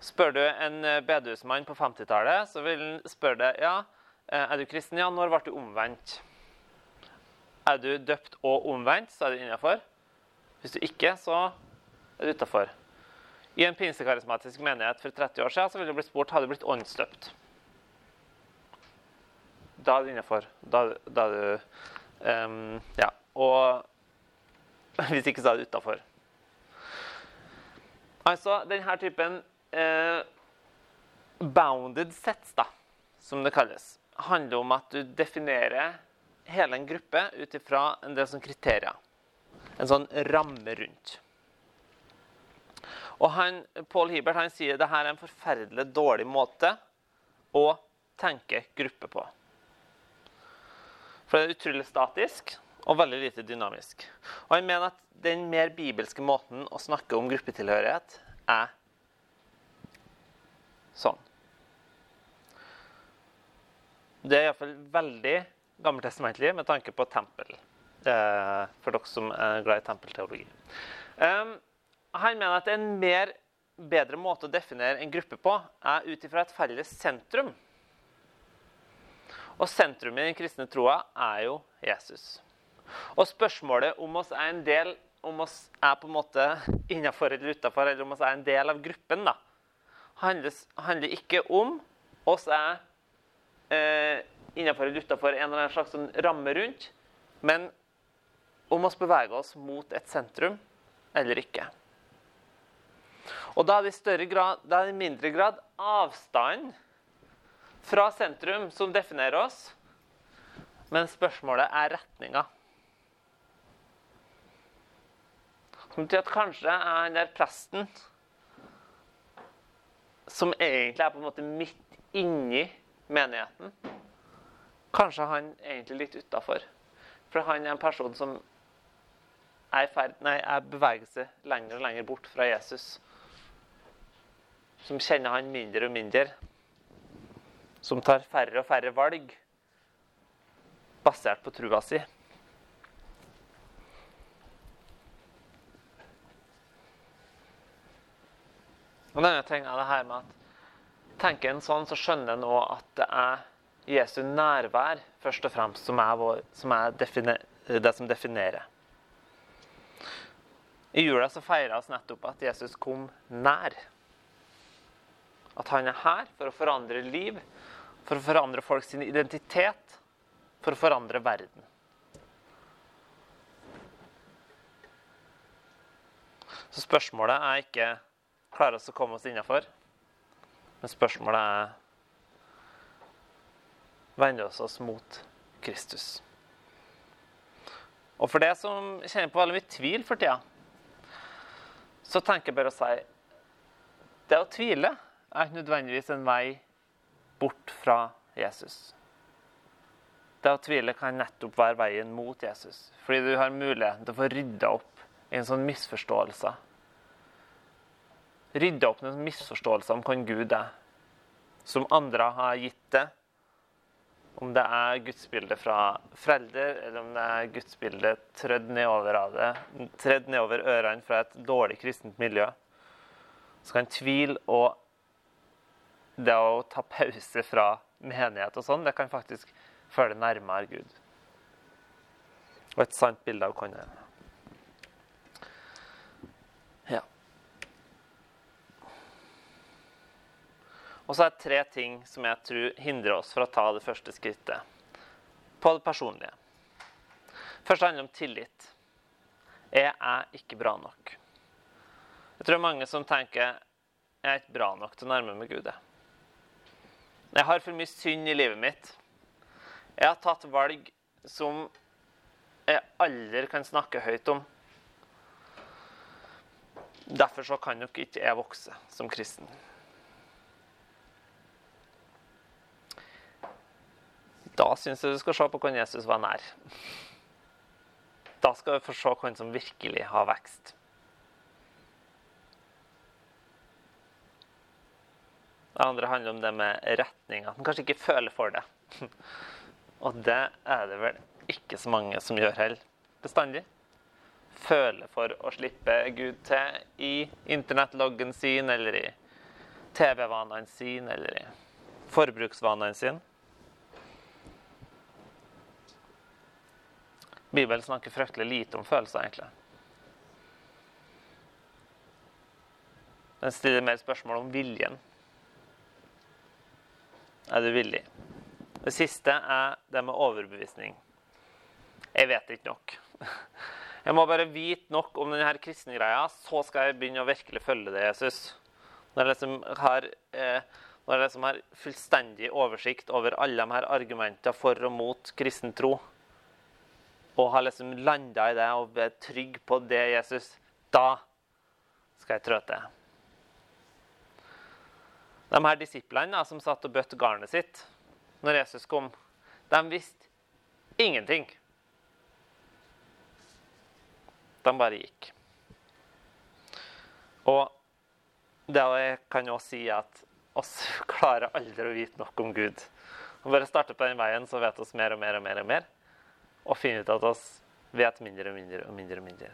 Spør du en bedehusmann på 50-tallet, så vil han spørre deg ja, er du kristen. Ja, når ble du omvendt? Er du døpt og omvendt, så er du innafor. Hvis du ikke, så er du utafor. I en pinsekarismatisk menighet for 30 år siden så ville du blitt spurt har du blitt åndsdøpt. Da er du innafor. Da, da, er du um, Ja. Og hvis ikke, så er du utafor. Altså, denne typen eh, bounded sets, da, som det kalles, handler om at du definerer hele en gruppe ut ifra en del sånne kriterier. En sånn ramme rundt. Og han, Paul Hibert han sier det her er en forferdelig dårlig måte å tenke gruppe på. For det er utrolig statisk og veldig lite dynamisk. Og han mener at den mer bibelske måten å snakke om gruppetilhørighet er sånn. Det er iallfall veldig gammeltestamentlig med tanke på tempel. For dere som er glad i tempelteologi. Han mener at en mer bedre måte å definere en gruppe på er ut ifra et felles sentrum. Og sentrum i den kristne troa er jo Jesus. Og spørsmålet om oss er en del om oss er på en måte innafor eller utafor, eller om oss er en del av gruppen, da, handler, ikke om oss er eh, innenfor eller utenfor en eller annen slags sånn ramme rundt, men om oss beveger oss mot et sentrum eller ikke. Og da er det i grad, da er det i mindre grad avstand fra sentrum som definerer oss, men spørsmålet er retninga. Som betyr at kanskje er han der presten som egentlig er på en måte midt inni menigheten. Kanskje han egentlig litt utafor. For han er en person som er, ferd, nei, er beveger seg lenger og lenger bort fra Jesus. Som kjenner han mindre og mindre. Som tar færre og færre valg basert på trua si. Og denne ting er det her med at Tenker en sånn, så skjønner en òg at det er Jesu nærvær først og fremst som er, vår, som er det som definerer. I jula så feires nettopp at Jesus kom nær. At han er her for å forandre liv, for å forandre folks identitet, for å forandre verden. Så spørsmålet er ikke klarer oss å komme oss innafor. Men spørsmålet er vender oss oss mot Kristus. Og for det som kjenner på veldig mye tvil for tida, så tenker jeg bare å si det å tvile er ikke nødvendigvis en vei bort fra Jesus. Det å tvile kan nettopp være veien mot Jesus, fordi du har muligheten til å få rydda opp i en sånn misforståelse rydde opp noen misforståelser om hvem Gud er, som andre har gitt det. Om det er gudsbildet fra foreldre, eller om det er gudsbildet trødd nedover av det, trødd nedover ørene fra et dårlig kristent miljø. Så kan tvil og det å ta pause fra menighet og sånn, det kan faktisk føle nærmere Gud. Og et sant bilde av hvem han er. Og så er det tre ting som jeg tror hindrer oss fra å ta det første skrittet på det personlige. Først handler det om tillit. Jeg er ikke bra nok. Jeg tror det er mange som tenker jeg er ikke bra nok til å nærme meg Gud. Jeg har for mye synd i livet mitt. Jeg har tatt valg som jeg aldri kan snakke høyt om. Derfor så kan nok ikke jeg vokse som kristen. Da syns jeg du skal se på hvordan Jesus var nær. Da skal du få se hvem som virkelig har vekst. Det andre handler om det med retning. At en kanskje ikke føler for det. Og det er det vel ikke så mange som gjør heller bestandig. Føler for å slippe Gud til i internettloggen sin, eller i TV-vanene sine, eller i forbruksvanene sine. Bibelen snakker fryktelig lite om følelser, egentlig. Den stiller mer spørsmål om viljen. Er du villig? Det siste er det med overbevisning. Jeg vet ikke nok. Jeg må bare vite nok om denne kristne greia, så skal jeg begynne å virkelig følge det, Jesus. Når jeg liksom har, eh, når jeg liksom har fullstendig oversikt over alle de her argumentene for og mot kristen tro, og har liksom landa i det og er trygg på det, Jesus, da skal jeg trå til. De her disiplene som satt og bøtte garnet sitt når Jesus kom, de visste ingenting. De bare gikk. Og det jeg kan jo si at oss klarer aldri å vite nok om Gud. Og bare starte på den veien, så vet oss mer og mer og mer. Og mer. Og finne ut at oss vet mindre og mindre og mindre. og mindre.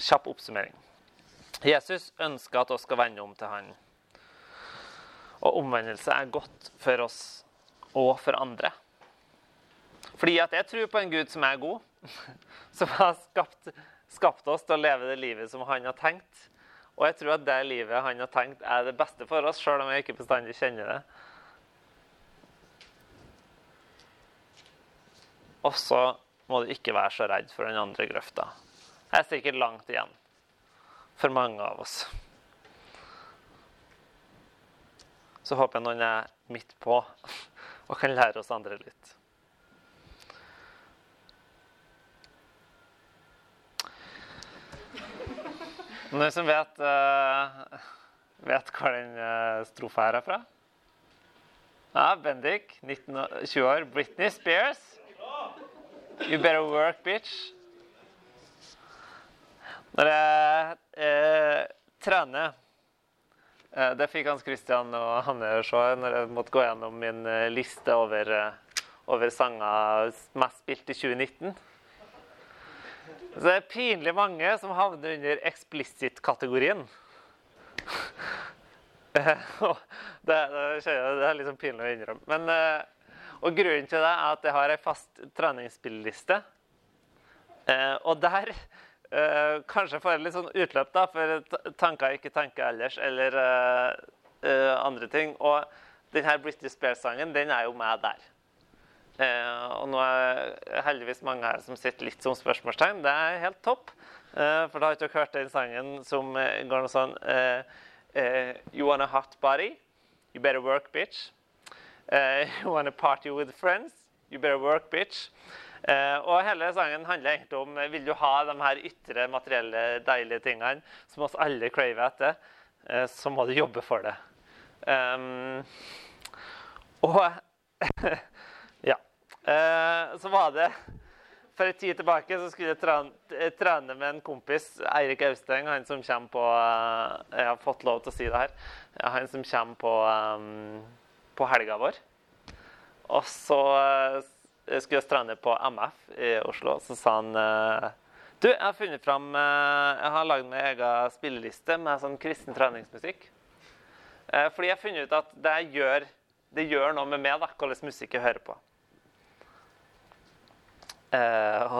Kjapp oppsummering. Jesus ønsker at oss skal vende om til Han. Og omvendelse er godt for oss og for andre. Fordi at jeg tror på en Gud som er god, som har skapt, skapt oss til å leve det livet som han har tenkt. Og jeg tror at det livet han har tenkt, er det beste for oss, sjøl om jeg ikke bestandig kjenner det. Og så må du ikke være så redd for den andre grøfta. Det er sikkert langt igjen for mange av oss. Så håper jeg noen er midt på og kan lære oss andre litt. Noen som vet, uh, vet hva den uh, strofa her er fra? Ja, Bendik, 19, 20 år. Britney Spears. You better work, bitch. Når jeg eh, trener eh, Det fikk Hans Christian og Hanne se når jeg måtte gå gjennom min eh, liste over, eh, over sanger mest spilt i 2019. Så det er pinlig mange som havner under explicit-kategorien. det, det, det, er liksom pinlig å innrømme. Men, eh, og grunnen til det er at jeg har ei fast treningsspilleliste. Eh, og der eh, kanskje får jeg litt sånn utløp da, for tanker jeg ikke tenker ellers, eller andre ting. Og denne British Bear-sangen, den er jo med der. Eh, og nå er heldigvis mange her som sitter litt som spørsmålstegn. Det er helt topp. Eh, for da har ikke dere hørt den sangen som eh, går noe sånn You want a hot body? You better work, bitch. You wanna party with friends? You better work, bitch. og hele sangen handler egentlig om vil du ha de her ytre, materielle, deilige tingene som oss alle craver etter, så må du jobbe for det. Um, og ja. Uh, så var det For en tid tilbake så skulle jeg trene, trene med en kompis, Eirik Austeng, han som kommer på eh, Jeg har fått lov til å si det her. Han som kommer på, um, på helga vår. Og så skulle jeg trene på MF i Oslo. Så sa han Du, jeg har funnet fram Jeg har lagd meg egen spilleliste med sånn kristen treningsmusikk. Fordi jeg har funnet ut at det gjør, det gjør noe med meg da, hvordan musikk jeg hører på.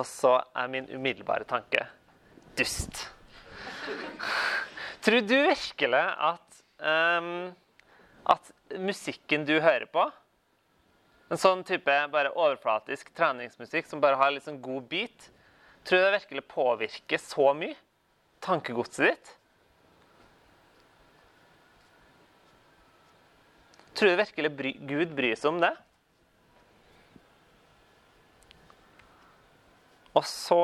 Og så er min umiddelbare tanke dust. Tror du virkelig at, um, at musikken du hører på En sånn type bare overflatisk treningsmusikk som bare har litt sånn god beat, tror du det virkelig påvirker så mye tankegodset ditt? Tror du virkelig bry, Gud bryr seg om det? Og så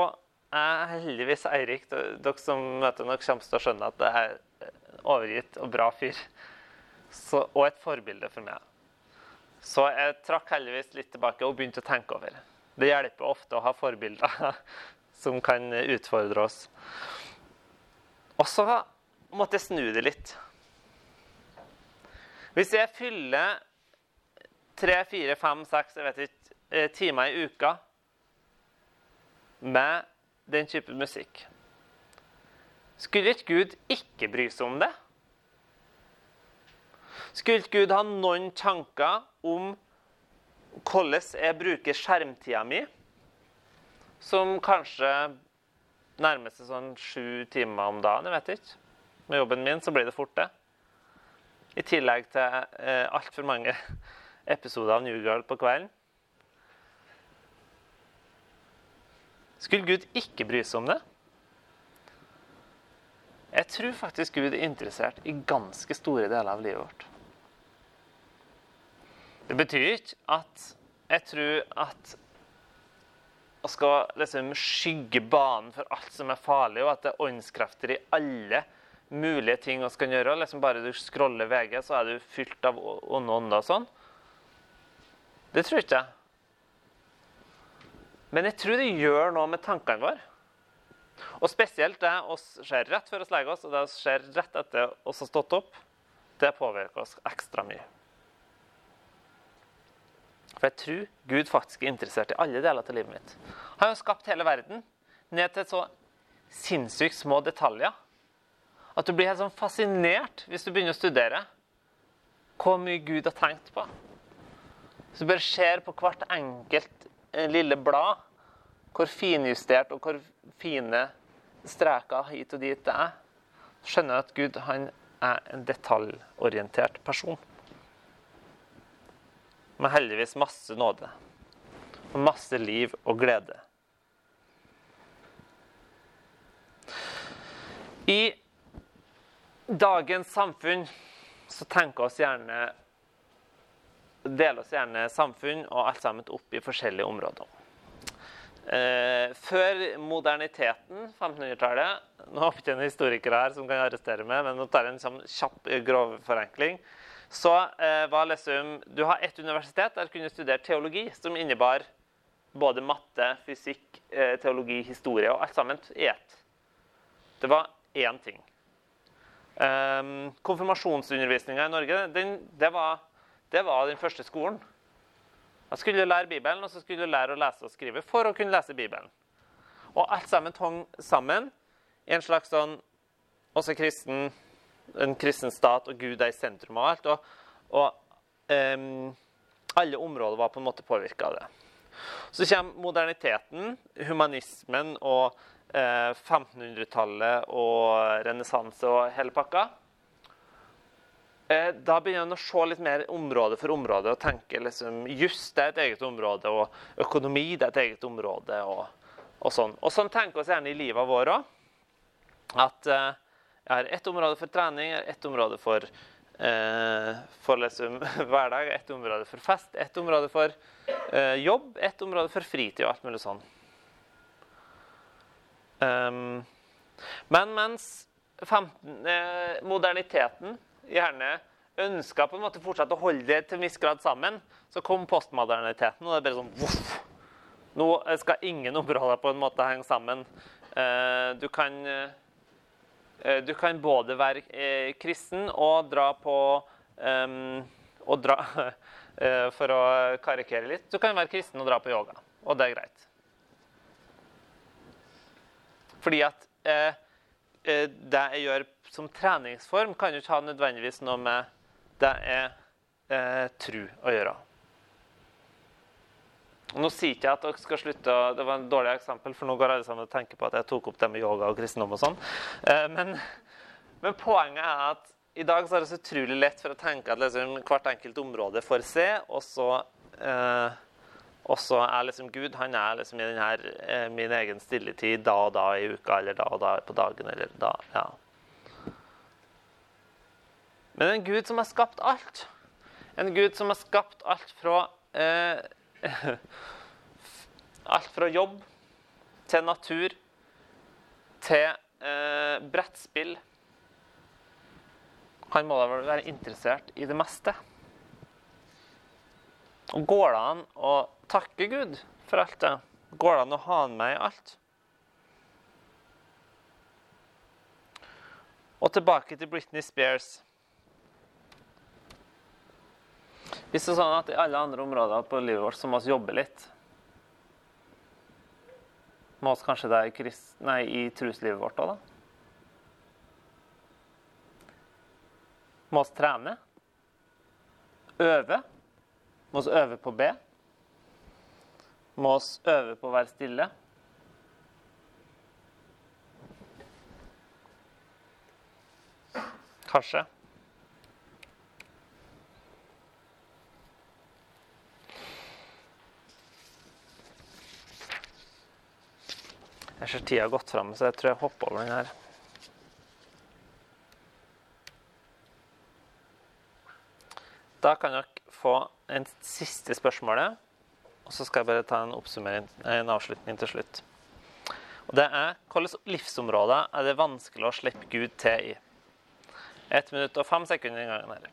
er heldigvis Eirik, dere som møter nok kommer til å skjønne at det er overgitt og bra fyr. Så, og et forbilde for meg. Så jeg trakk heldigvis litt tilbake og begynte å tenke over. Det hjelper ofte å ha forbilder som kan utfordre oss. Og så måtte jeg snu det litt. Hvis jeg fyller tre, fire, fem, seks jeg vet ikke, eh, timer i uka med den type musikk. Skulle ikke Gud ikke bry seg om det? Skulle Gud ha noen tanker om hvordan jeg bruker skjermtida mi, som kanskje nærmer seg sånn sju timer om dagen? Jeg vet ikke. Med jobben min så blir det fort det. I tillegg til eh, altfor mange episoder av New Girl på kvelden. Skulle Gud ikke bry seg om det? Jeg tror faktisk Gud er interessert i ganske store deler av livet vårt. Det betyr ikke at jeg tror at å skal liksom skygge banen for alt som er farlig, og at det er åndskrefter i alle mulige ting vi kan gjøre. Liksom bare du scroller VG, så er du fylt av onde ånder og sånn. Det tror ikke jeg. Men jeg tror det gjør noe med tankene våre. Og spesielt det vi ser rett før vi legger oss, og det vi ser rett etter oss har stått opp, det påvirker oss ekstra mye. For jeg tror Gud faktisk er interessert i alle deler av livet mitt. Han har skapt hele verden ned til så sinnssykt små detaljer at du blir helt sånn fascinert hvis du begynner å studere hvor mye Gud har tenkt på. Hvis du bare ser på hvert enkelt eh, lille blad, hvor finjustert og hvor fine streker hit og dit det er, skjønner jeg at Gud han er en detaljorientert person. Med heldigvis masse nåde og masse liv og glede. I dagens samfunn så tenker oss gjerne deler oss gjerne samfunn og alt sammen opp i forskjellige områder. Eh, før moderniteten, 1500-tallet Nå håper jeg ikke en historiker her som kan arrestere meg, men nå tar jeg en sånn kjapp, grov forenkling. Så eh, var liksom Du har ett universitet der du kunne studere teologi, som innebar både matte, fysikk, eh, teologi, historie og alt sammen i ett. Det var én ting. Um, Konfirmasjonsundervisninga i Norge den, det, var, det var den første skolen. Jeg skulle lære Bibelen, og så skulle du lære å lese og skrive for å kunne lese Bibelen. Og alt sammen hang sammen i en slags sånn også kristen, en kristen stat, og Gud er i sentrum av alt. Og, og um, alle områder var på en måte påvirka av det. Så kommer moderniteten, humanismen og eh, 1500-tallet og renessanse og hele pakka. Eh, da begynner en å se litt mer område for område og tenke liksom Juss er et eget område, og økonomi det er et eget område. og, og sånn. Og sånn tenker vi gjerne i livet vårt òg. At eh, jeg har ett område for trening, ett område for, eh, for liksom, hverdag, ett område for fest, ett område for eh, jobb, ett område for fritid og alt mulig sånn. Um, men mens 15, eh, moderniteten gjerne ønska på en måte fortsatt å holde det til en viss grad sammen, så kom postmoderniteten, og det er bare sånn voff. Nå skal ingen områder på en måte henge sammen. Eh, du kan, eh, du kan både være eh, kristen og dra på og dra, For å karikere litt. Du kan være kristen og dra på yoga, og det er greit. Fordi at det jeg gjør som treningsform, kan jo ikke ha nødvendigvis noe med det jeg eh, tru å gjøre. Og nå sier ikke jeg at dere skal slutte Det var en dårlig eksempel, for nå går alle sammen og tenker på at jeg tok opp det med yoga og kristendom og sånn. Eh, men, Men poenget er at i dag så er det så utrolig lett for å tenke at liksom hvert enkelt område får se, og så eh, og så er liksom Gud han er liksom i denne, eh, min egen stilletid da og da i uka, eller da og da på dagen, eller da Ja. Men en Gud som har skapt alt. En Gud som har skapt alt fra eh, Alt fra jobb til natur til eh, brettspill. Han må da være interessert i det meste. Og går det an å takke Gud for alt det? Går det an å ha han med i alt? Og tilbake til Britney Spears. Hvis det er sånn at i alle andre områder på livet vårt så må vi jobbe litt Må vi kanskje det i, i truslivet vårt òg, da? Må vi trene? Øve? Må vi øve på be? Må vi øve på å være stille? Kanskje. Jeg ser tida har gått fram, så jeg tror jeg hopper over den her. Da kan dere få en siste spørsmålet, og så skal jeg bare ta en, en avslutning til slutt. Og det er hvilke livsområder er det vanskelig å slippe Gud til i? Ett minutt og fem sekunder i gangen her.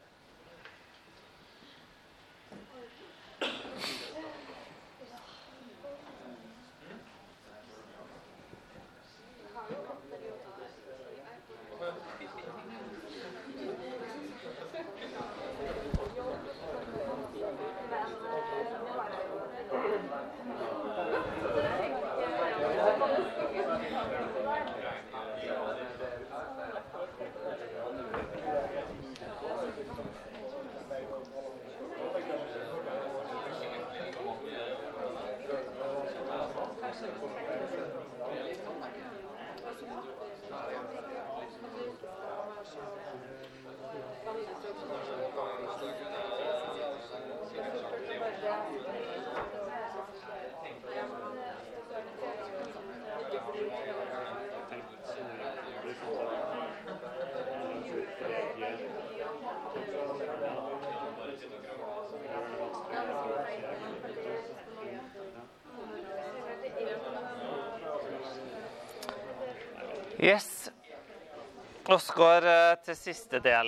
Vi går eh, til siste del.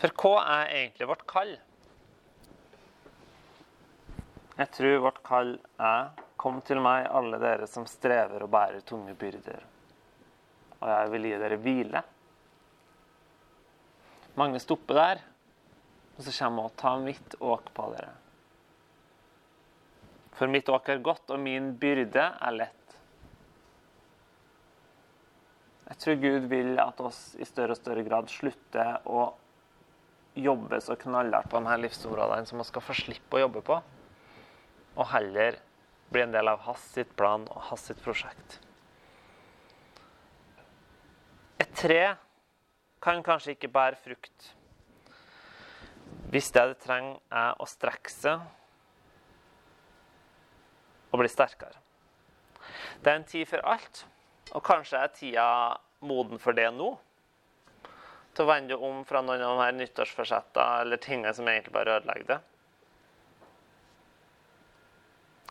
For hva er egentlig vårt kall? Jeg tror vårt kall er Kom til meg, alle dere som strever og bærer tunge byrder, og jeg vil gi dere hvile. Mange stopper der, og så kommer hun og tar mitt åk på dere. For mitt åk er godt, og min byrde er lett. Jeg tror Gud vil at oss i større og større grad slutter å jobbe så knallhardt på disse livsområdene som vi skal få slippe å jobbe på, og heller bli en del av hans sitt plan og hans sitt prosjekt. Et tre kan kanskje ikke bære frukt hvis det det trenger, er å strekke seg og bli sterkere. Det er en tid for alt, og kanskje er tida moden for det nå. Til å vende om fra noen av de her nyttårsforsettene eller tingene som egentlig bare ødelegger det.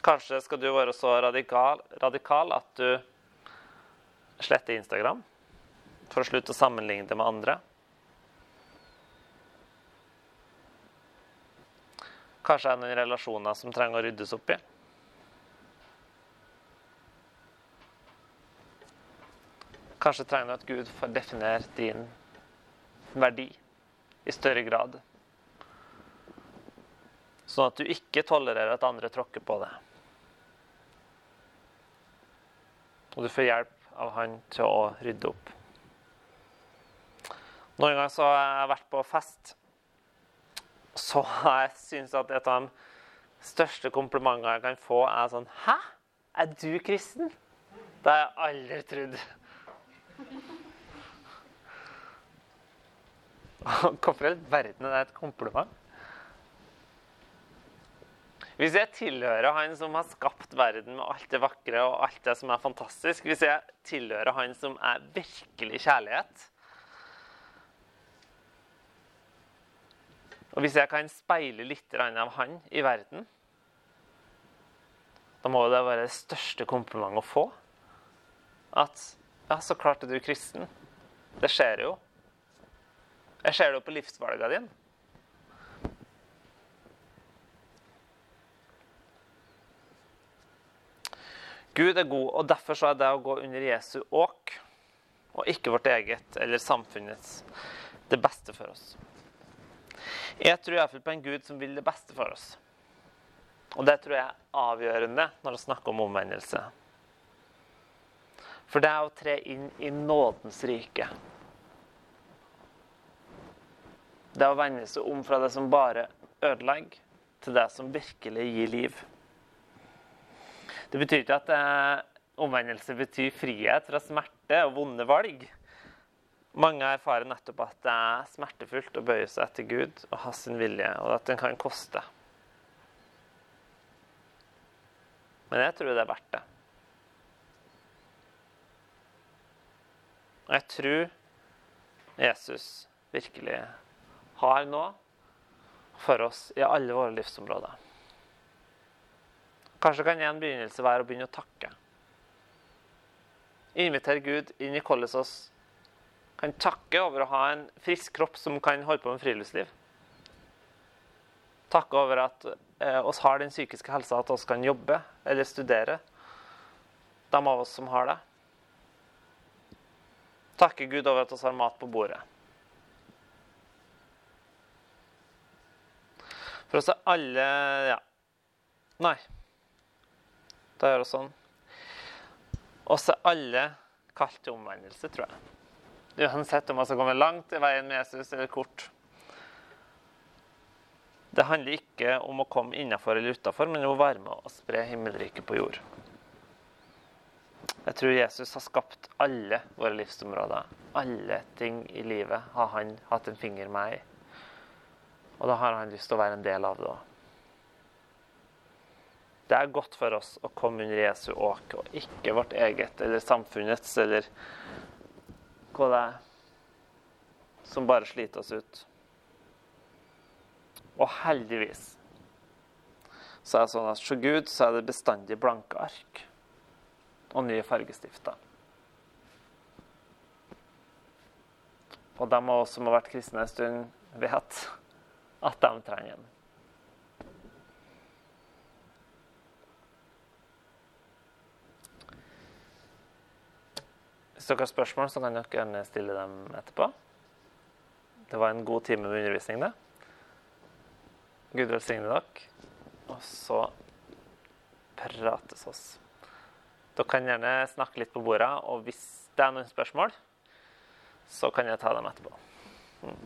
Kanskje skal du være så radikal, radikal at du sletter Instagram for å slutte å sammenligne det med andre. Kanskje er det noen relasjoner som trenger å ryddes opp i. Kanskje trenger du at Gud får definere din verdi i større grad. Sånn at du ikke tolererer at andre tråkker på det. Og du får hjelp av han til å rydde opp. Noen ganger så har jeg vært på fest, så har jeg syntes at et av de største komplimentene jeg kan få, er sånn Hæ? Er du kristen? Det har jeg aldri trodd. Hvorfor i all verden er det et kompliment? Hvis jeg tilhører han som har skapt verden med alt det vakre og alt det som er fantastisk, hvis jeg tilhører han som er virkelig kjærlighet Og hvis jeg kan speile litt av han i verden, da må det være det største komplimentet å få. At ja, så klart er du kristen. Det skjer jo. Jeg ser det jo på livsvalga dine. Gud er god, og derfor så er det å gå under Jesu åk og ikke vårt eget eller samfunnets det beste for oss. Jeg tror iallfall på en Gud som vil det beste for oss. Og det tror jeg er avgjørende når vi snakker om omvendelse. For det er å tre inn i nådens rike. Det er å vende seg om fra det som bare ødelegger, til det som virkelig gir liv. Det betyr ikke at eh, omvendelse betyr frihet fra smerte og vonde valg. Mange erfarer nettopp at det er smertefullt å bøye seg etter Gud og ha sin vilje, og at den kan koste. Men jeg tror det er verdt det. Og jeg tror Jesus virkelig har noe for oss i alle våre livsområder. Kanskje kan en begynnelse være å begynne å takke. Invitere Gud inn i hvordan oss kan takke over å ha en frisk kropp som kan holde på med friluftsliv. Takke over at eh, oss har den psykiske helsa, at oss kan jobbe eller studere. De av oss som har det. Takke Gud over at vi har mat på bordet. For oss er alle Ja. Nei. Da gjør vi sånn. Oss er alle kalt til omvendelse, tror jeg. Uansett om vi skal komme langt i veien med Jesus eller kort. Det handler ikke om å komme innafor eller utafor, men om å være med og spre himmelriket på jord. Jeg tror Jesus har skapt alle våre livsområder. Alle ting i livet har han hatt en finger med i. Og da har han lyst til å være en del av det òg. Det er godt for oss å komme under Jesu åk, og ikke vårt eget eller samfunnets eller hva det er som bare sliter oss ut. Og heldigvis så er det sånn at for Gud så er det bestandig blanke ark og nye fargestifter. Og de av oss som har vært kristne en stund, vet at de trenger en. dere har spørsmål, så kan dere gjerne stille dem etterpå. Det var en god time med undervisning, det. Gud velsigne dere. Og så prates oss. Dere kan gjerne snakke litt på bordet, og hvis det er noen spørsmål, så kan jeg ta dem etterpå. Mm.